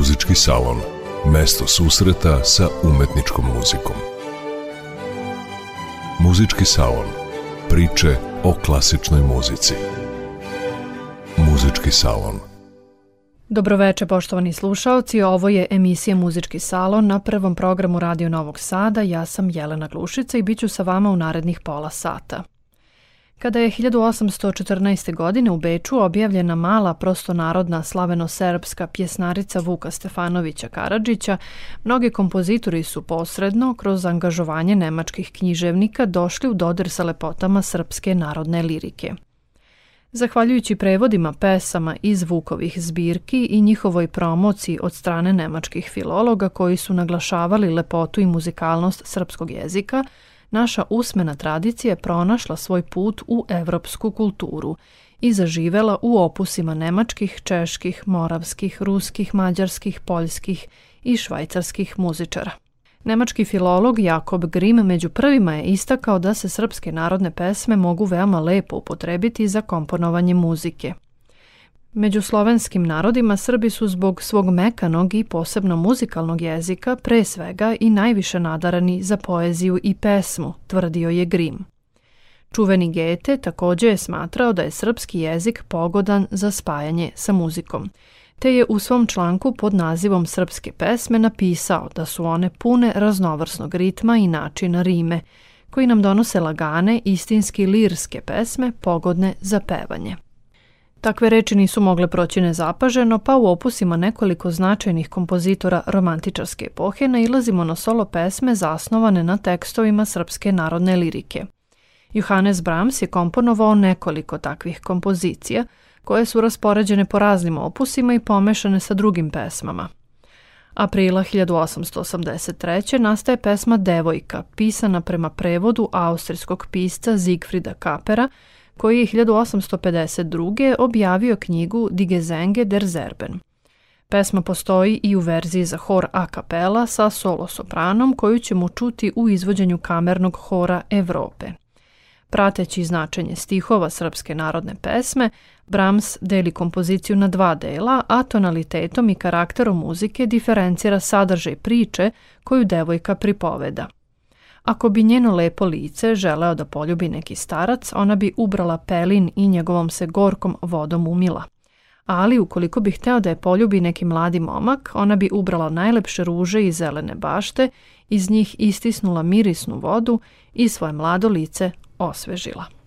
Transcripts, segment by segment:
Muzički salon. Mesto susreta sa umetničkom muzikom. Muzički salon. Priče o klasičnoj muzici. Muzički salon. Dobroveče poštovani slušaoci, ovo je emisija Muzički salon na prvom programu Radio Novog Sada. Ja sam Jelena Glušica i bit ću sa vama u narednih pola sata. Kada je 1814. godine u Beču objavljena mala prostonarodna slaveno-serbska pjesnarica Vuka Stefanovića Karadžića, mnogi kompozitori su posredno, kroz angažovanje nemačkih književnika, došli u dodir sa lepotama srpske narodne lirike. Zahvaljujući prevodima pesama iz Vukovih zbirki i njihovoj promociji od strane nemačkih filologa koji su naglašavali lepotu i muzikalnost srpskog jezika, naša usmena tradicija je pronašla svoj put u evropsku kulturu i zaživela u opusima nemačkih, čeških, moravskih, ruskih, mađarskih, poljskih i švajcarskih muzičara. Nemački filolog Jakob Grimm među prvima je istakao da se srpske narodne pesme mogu veoma lepo upotrebiti za komponovanje muzike – Među slovenskim narodima Srbi su zbog svog mekanog i posebno muzikalnog jezika pre svega i najviše nadarani za poeziju i pesmu, tvrdio je Grim. Čuveni Gete takođe je smatrao da je srpski jezik pogodan za spajanje sa muzikom, te je u svom članku pod nazivom Srpske pesme napisao da su one pune raznovrsnog ritma i načina rime, koji nam donose lagane, istinski lirske pesme pogodne za pevanje. Takve reči nisu mogle proći nezapaženo, pa u opusima nekoliko značajnih kompozitora romantičarske epohe nailazimo na solo pesme zasnovane na tekstovima srpske narodne lirike. Johannes Brahms je komponovao nekoliko takvih kompozicija, koje su raspoređene po raznim opusima i pomešane sa drugim pesmama. Aprila 1883. nastaje pesma Devojka, pisana prema prevodu austrijskog pisca Zigfrida Kapera, koji je 1852. objavio knjigu Die Gesänge der Zerben. Pesma postoji i u verziji za hor a capella sa solo sopranom koju ćemo čuti u izvođenju kamernog hora Evrope. Prateći značenje stihova srpske narodne pesme, Brahms deli kompoziciju na dva dela, a tonalitetom i karakterom muzike diferencira sadržaj priče koju devojka pripoveda – Ako bi njeno lepo lice želeo da poljubi neki starac, ona bi ubrala pelin i njegovom se gorkom vodom umila. Ali ukoliko bi hteo da je poljubi neki mladi momak, ona bi ubrala najlepše ruže i zelene bašte, iz njih istisnula mirisnu vodu i svoje mlado lice osvežila.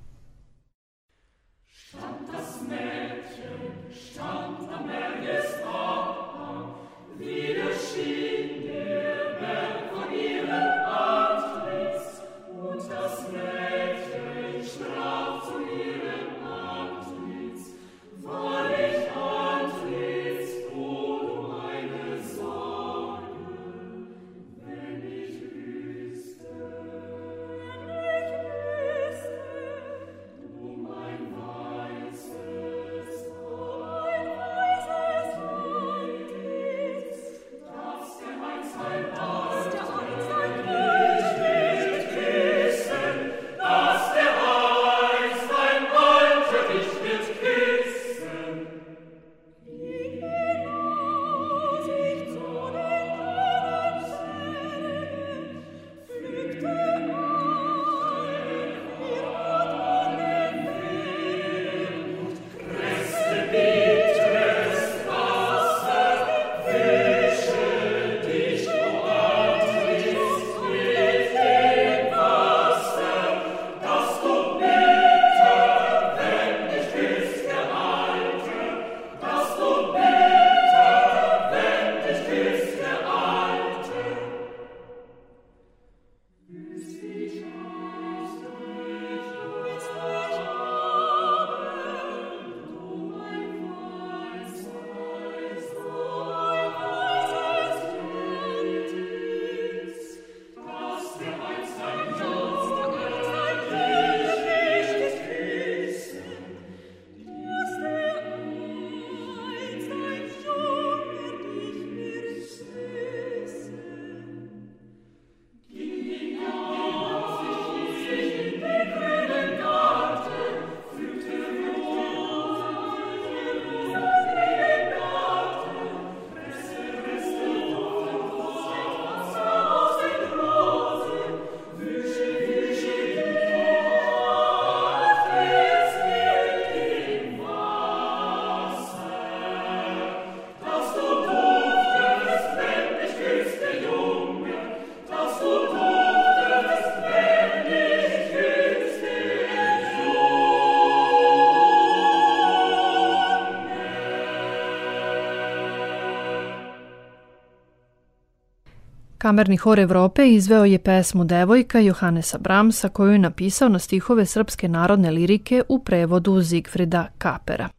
Kamerni hor Evrope izveo je pesmu Devojka Johannesa Bramsa koju je napisao na stihove srpske narodne lirike u prevodu Zigfrida Kapera.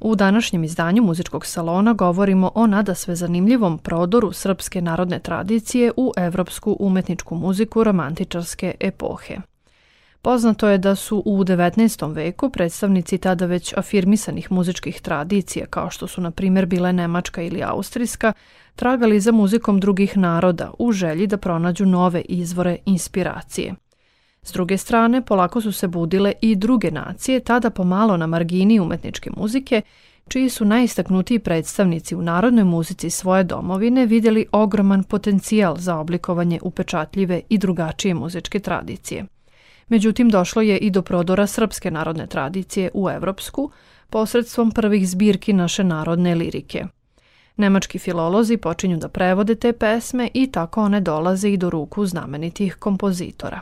U današnjem izdanju muzičkog salona govorimo o nadasve zanimljivom prodoru srpske narodne tradicije u evropsku umetničku muziku romantičarske epohe. Poznato je da su u 19. veku predstavnici tada već afirmisanih muzičkih tradicija, kao što su na primjer bile Nemačka ili Austrijska, tragali za muzikom drugih naroda u želji da pronađu nove izvore inspiracije. S druge strane, polako su se budile i druge nacije, tada pomalo na margini umetničke muzike, čiji su najistaknutiji predstavnici u narodnoj muzici svoje domovine vidjeli ogroman potencijal za oblikovanje upečatljive i drugačije muzičke tradicije. Međutim, došlo je i do prodora srpske narodne tradicije u evropsku, posredstvom prvih zbirki naše narodne lirike. Nemački filolozi počinju da prevode te pesme i tako one dolaze i do ruku znamenitih kompozitora.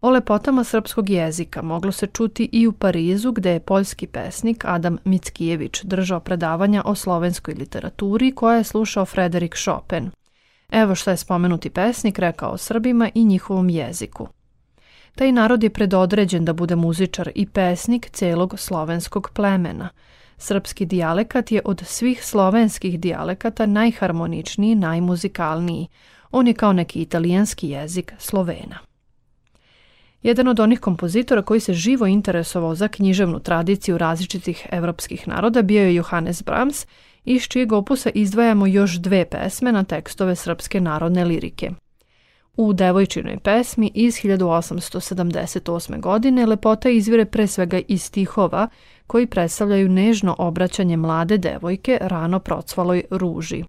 O lepotama srpskog jezika moglo se čuti i u Parizu gde je poljski pesnik Adam Mickijević držao predavanja o slovenskoj literaturi koje je slušao Frederik Chopin. Evo što je spomenuti pesnik rekao o Srbima i njihovom jeziku. Taj narod je predodređen da bude muzičar i pesnik celog slovenskog plemena. Srpski dijalekat je od svih slovenskih dijalekata najharmoničniji, najmuzikalniji. On je kao neki italijanski jezik Slovena. Jedan od onih kompozitora koji se živo interesovao za književnu tradiciju različitih evropskih naroda bio je Johannes Brahms, iz čijeg opusa izdvajamo još dve pesme na tekstove srpske narodne lirike – U devojčinoj pesmi iz 1878. godine lepota izvire pre svega iz stihova koji predstavljaju nežno obraćanje mlade devojke rano procvaloj ruži.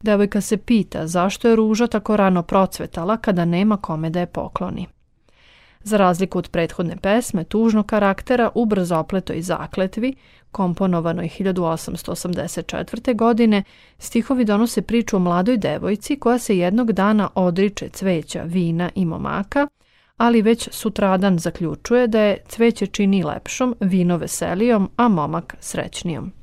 Devojka se pita zašto je ruža tako rano procvetala kada nema kome da je pokloni. Za razliku od prethodne pesme, tužnog karaktera u brzopletoj zakletvi, komponovanoj 1884. godine, stihovi donose priču o mladoj devojci koja se jednog dana odriče cveća, vina i momaka, ali već sutradan zaključuje da je cveće čini lepšom, vino veselijom, a momak srećnijom.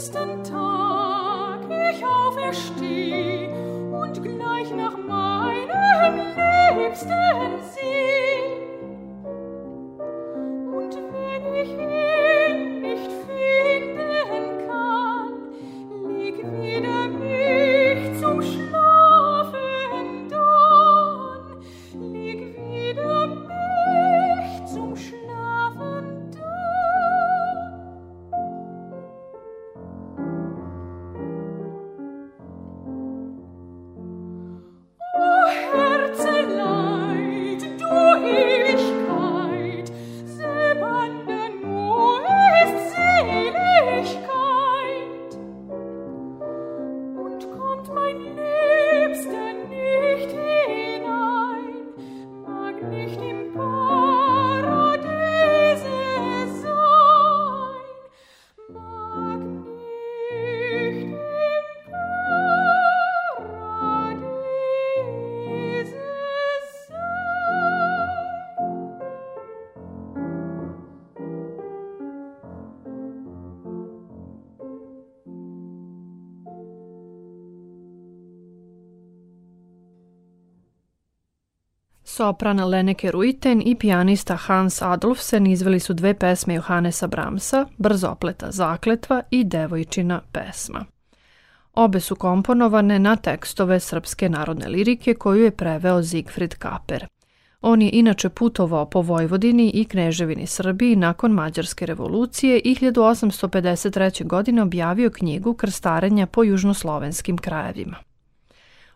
nächsten Tag. Ich aufersteh und gleich nach meinem liebsten Sopran Leneke Ruiten i pijanista Hans Adolfsen izveli su dve pesme Johannesa Bramsa, Brzopleta zakletva i Devojčina pesma. Obe su komponovane na tekstove srpske narodne lirike koju je preveo Zigfrid Kaper. On je inače putovao po Vojvodini i Kneževini Srbiji nakon Mađarske revolucije i 1853. godine objavio knjigu Krstarenja po južnoslovenskim krajevima.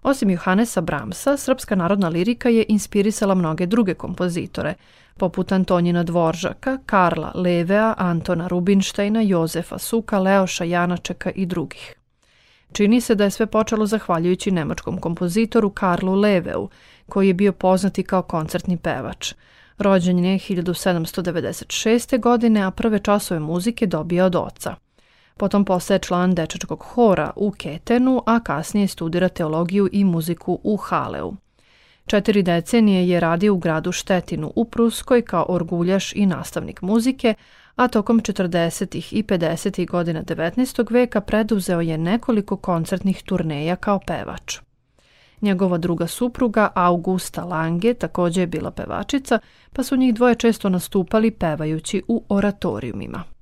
Osim Johannesa Bramsa, srpska narodna lirika je inspirisala mnoge druge kompozitore, poput Antonjina Dvoržaka, Karla Levea, Antona Rubinštajna, Jozefa Suka, Leoša Janačeka i drugih. Čini se da je sve počelo zahvaljujući nemačkom kompozitoru Karlu Leveu, koji je bio poznati kao koncertni pevač. Rođen je 1796. godine, a prve časove muzike dobija od oca. Potom postaje član dečačkog hora u Ketenu, a kasnije studira teologiju i muziku u Haleu. Četiri decenije je radio u gradu Štetinu u Pruskoj kao orguljaš i nastavnik muzike, a tokom 40. i 50. godina 19. veka preduzeo je nekoliko koncertnih turneja kao pevač. Njegova druga supruga, Augusta Lange, takođe je bila pevačica, pa su njih dvoje često nastupali pevajući u oratorijumima.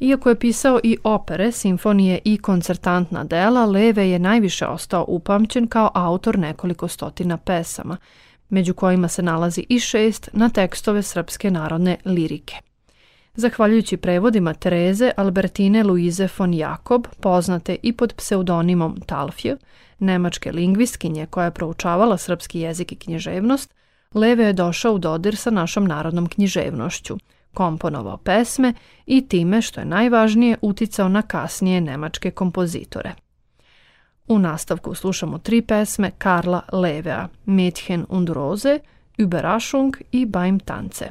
Iako je pisao i opere, simfonije i koncertantna dela, Leve je najviše ostao upamćen kao autor nekoliko stotina pesama, među kojima se nalazi i šest na tekstove srpske narodne lirike. Zahvaljujući prevodima Tereze Albertine Luize von Jakob, poznate i pod pseudonimom Talfje, nemačke lingvistkinje koja je proučavala srpski jezik i književnost, Leve je došao u dodir sa našom narodnom književnošću – komponovao pesme i time, što je najvažnije, uticao na kasnije nemačke kompozitore. U nastavku slušamo tri pesme Karla Levea, Mädchen und Rose, Überraschung i Beim Tanze.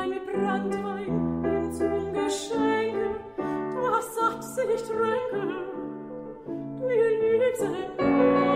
kleine Brandwein ihm zum Geschenke. Du hast sacht sie nicht ränke, du ihr liebst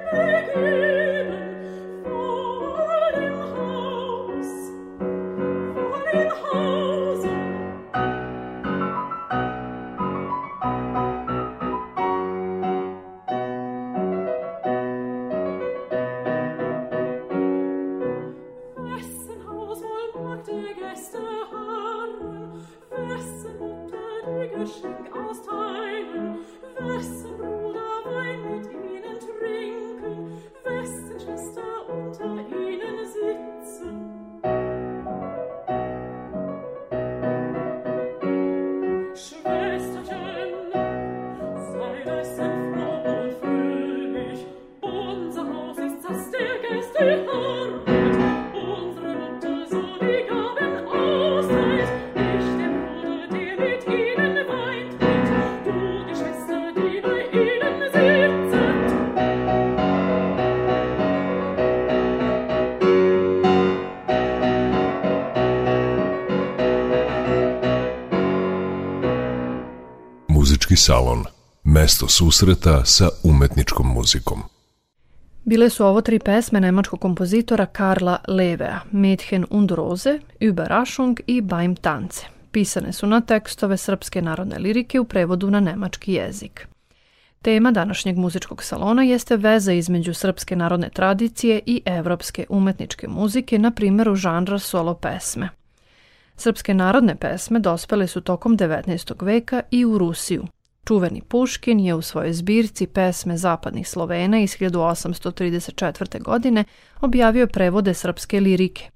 Thank you. Salon. Mesto susreta sa umetničkom muzikom. Bile su ovo tri pesme nemačkog kompozitora Karla Levea, Mädchen und Rose, Überraschung i Beim Tance. Pisane su na tekstove srpske narodne lirike u prevodu na nemački jezik. Tema današnjeg muzičkog salona jeste veza između srpske narodne tradicije i evropske umetničke muzike na primjeru žanra solo pesme. Srpske narodne pesme dospele su tokom 19. veka i u Rusiju, Čuveni Puškin je u svojoj zbirci pesme zapadnih Slovena iz 1834. godine objavio prevode srpske lirike,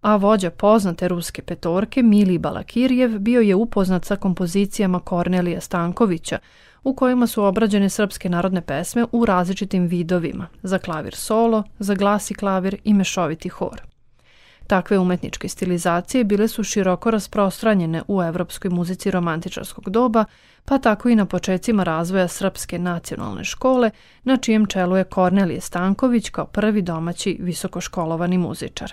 a vođa poznate ruske petorke Mili Balakirjev bio je upoznat sa kompozicijama Kornelija Stankovića, u kojima su obrađene srpske narodne pesme u različitim vidovima, za klavir solo, za glas i klavir i mešoviti hor. Takve umetničke stilizacije bile su široko rasprostranjene u evropskoj muzici romantičarskog doba, pa tako i na počecima razvoja Srpske nacionalne škole, na čijem čelu je Kornelije Stanković kao prvi domaći visokoškolovani muzičar.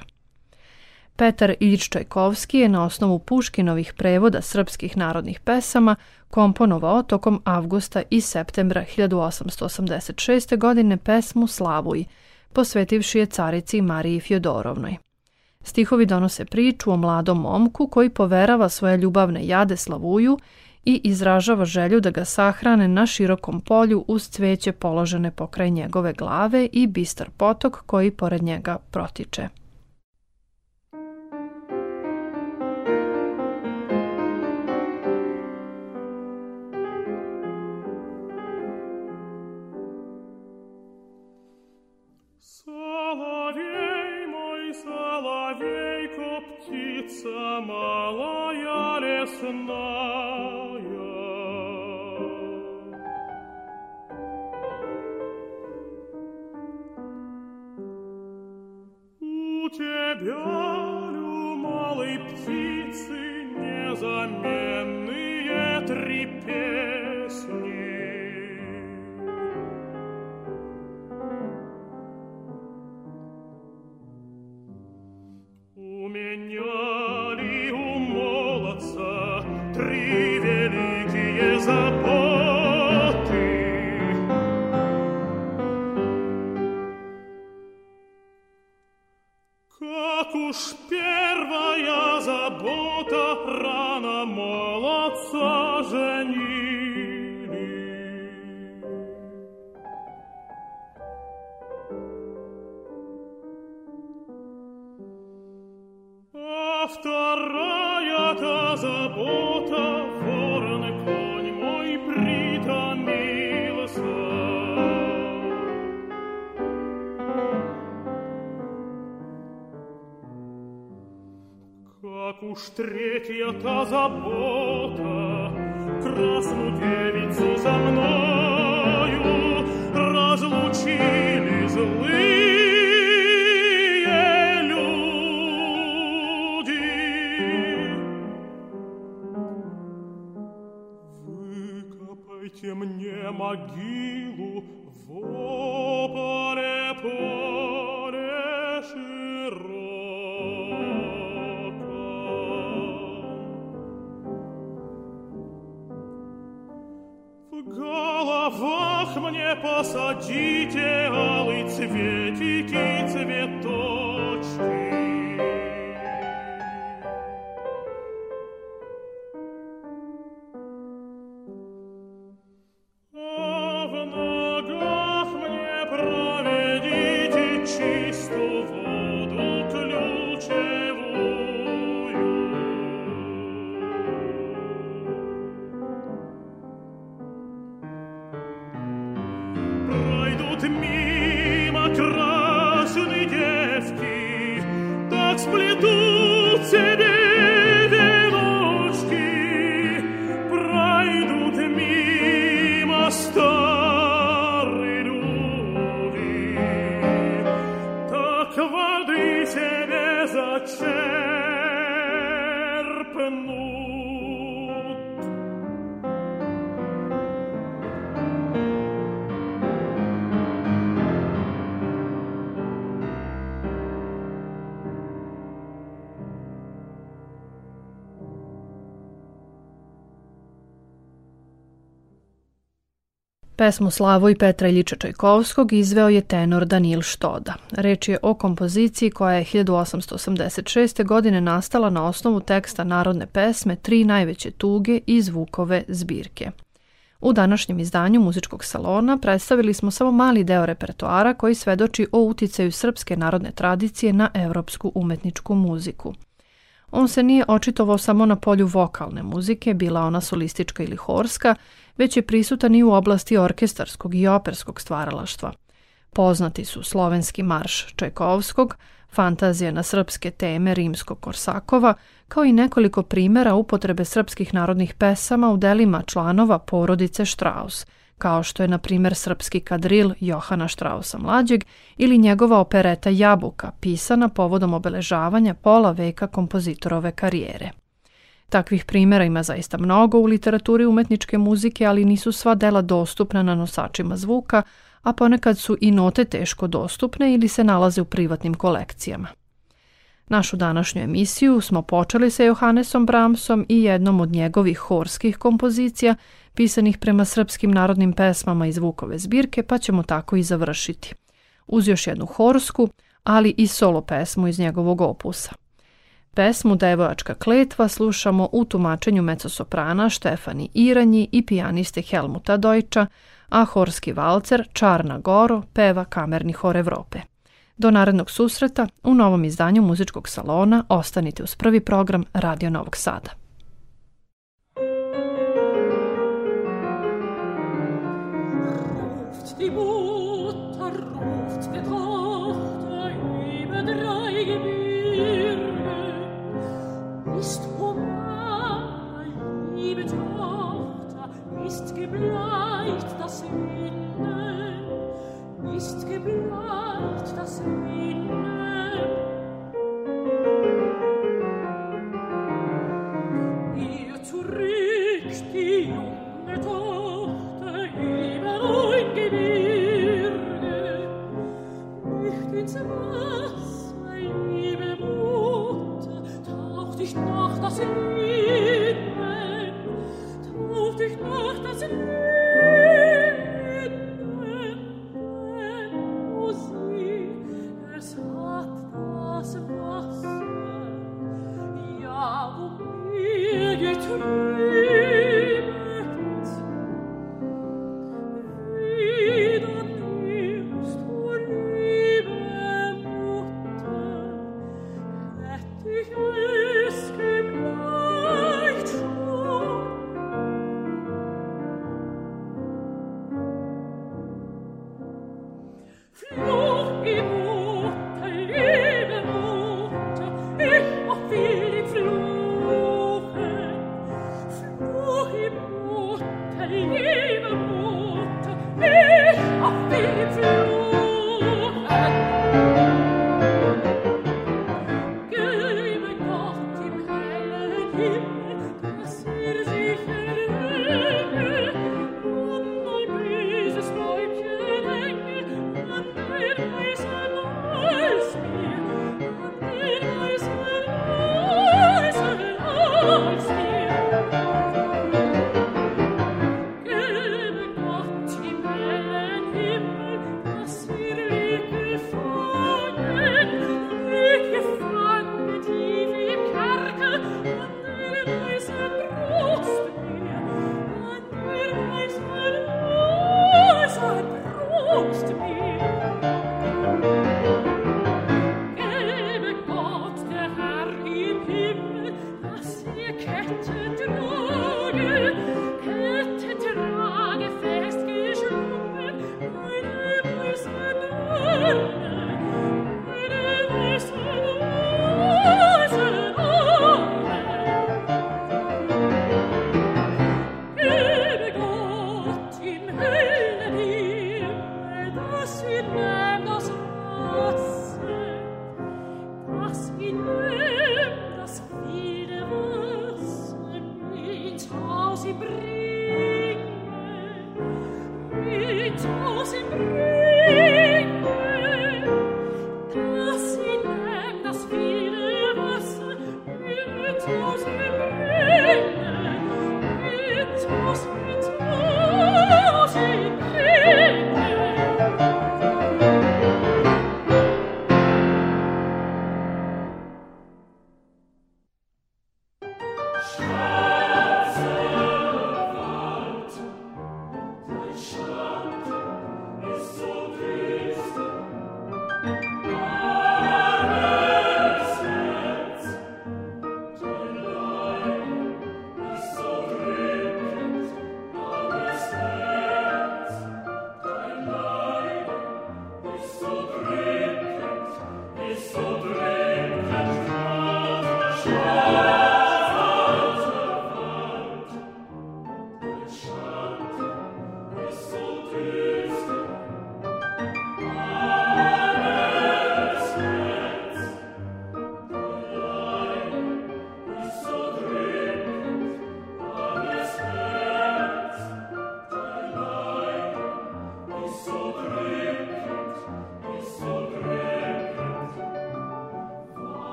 Petar Iljić Čajkovski je na osnovu Puškinovih prevoda srpskih narodnih pesama komponovao tokom avgusta i septembra 1886. godine pesmu Slavuj, posvetivši je carici Mariji Fjodorovnoj. Stihovi donose priču o mladom momku koji poverava svoje ljubavne jade Slavuju i izražava želju da ga sahrane na širokom polju uz cveće položene pokraj njegove glave i bistar potok koji pored njega protiče. Уж третья-то забота, красную девицу за мною разлучили злые люди. Выкопайте мне могилу в поле, поле. посадите алый цветики, цветочки. Pesmu Slavu i Petra Iljiča Čajkovskog izveo je tenor Danil Štoda. Reč je o kompoziciji koja je 1886. godine nastala na osnovu teksta narodne pesme Tri najveće tuge i zvukove zbirke. U današnjem izdanju muzičkog salona predstavili smo samo mali deo repertoara koji svedoči o uticaju srpske narodne tradicije na evropsku umetničku muziku. On se nije očitovao samo na polju vokalne muzike, bila ona solistička ili horska, već je prisutan i u oblasti orkestarskog i operskog stvaralaštva. Poznati su slovenski marš Čajkovskog, fantazija na srpske teme rimskog Korsakova, kao i nekoliko primera upotrebe srpskih narodnih pesama u delima članova porodice Štraus, kao što je na primer srpski kadril Johana Štrausa mlađeg ili njegova opereta Jabuka, pisana povodom obeležavanja pola veka kompozitorove karijere. Takvih primjera ima zaista mnogo u literaturi umetničke muzike, ali nisu sva dela dostupna na nosačima zvuka, a ponekad su i note teško dostupne ili se nalaze u privatnim kolekcijama. Našu današnju emisiju smo počeli sa Johannesom Bramsom i jednom od njegovih horskih kompozicija, pisanih prema srpskim narodnim pesmama i zvukove zbirke, pa ćemo tako i završiti. Uz još jednu horsku, ali i solo pesmu iz njegovog opusa. Pesmu Devojačka kletva slušamo u tumačenju mecosoprana Štefani Iranji i pijaniste Helmuta Dojča, a horski valcer Čarna Goro peva kamerni hor Evrope. Do narednog susreta u novom izdanju muzičkog salona ostanite uz prvi program Radio Novog Sada. die Mutter ruft der Tochter über drei Gebirge. Ist, o liebe Tochter, ist gebleicht das Ende, ist gebleicht das Ende. Ihr zurück, die junge Tochter,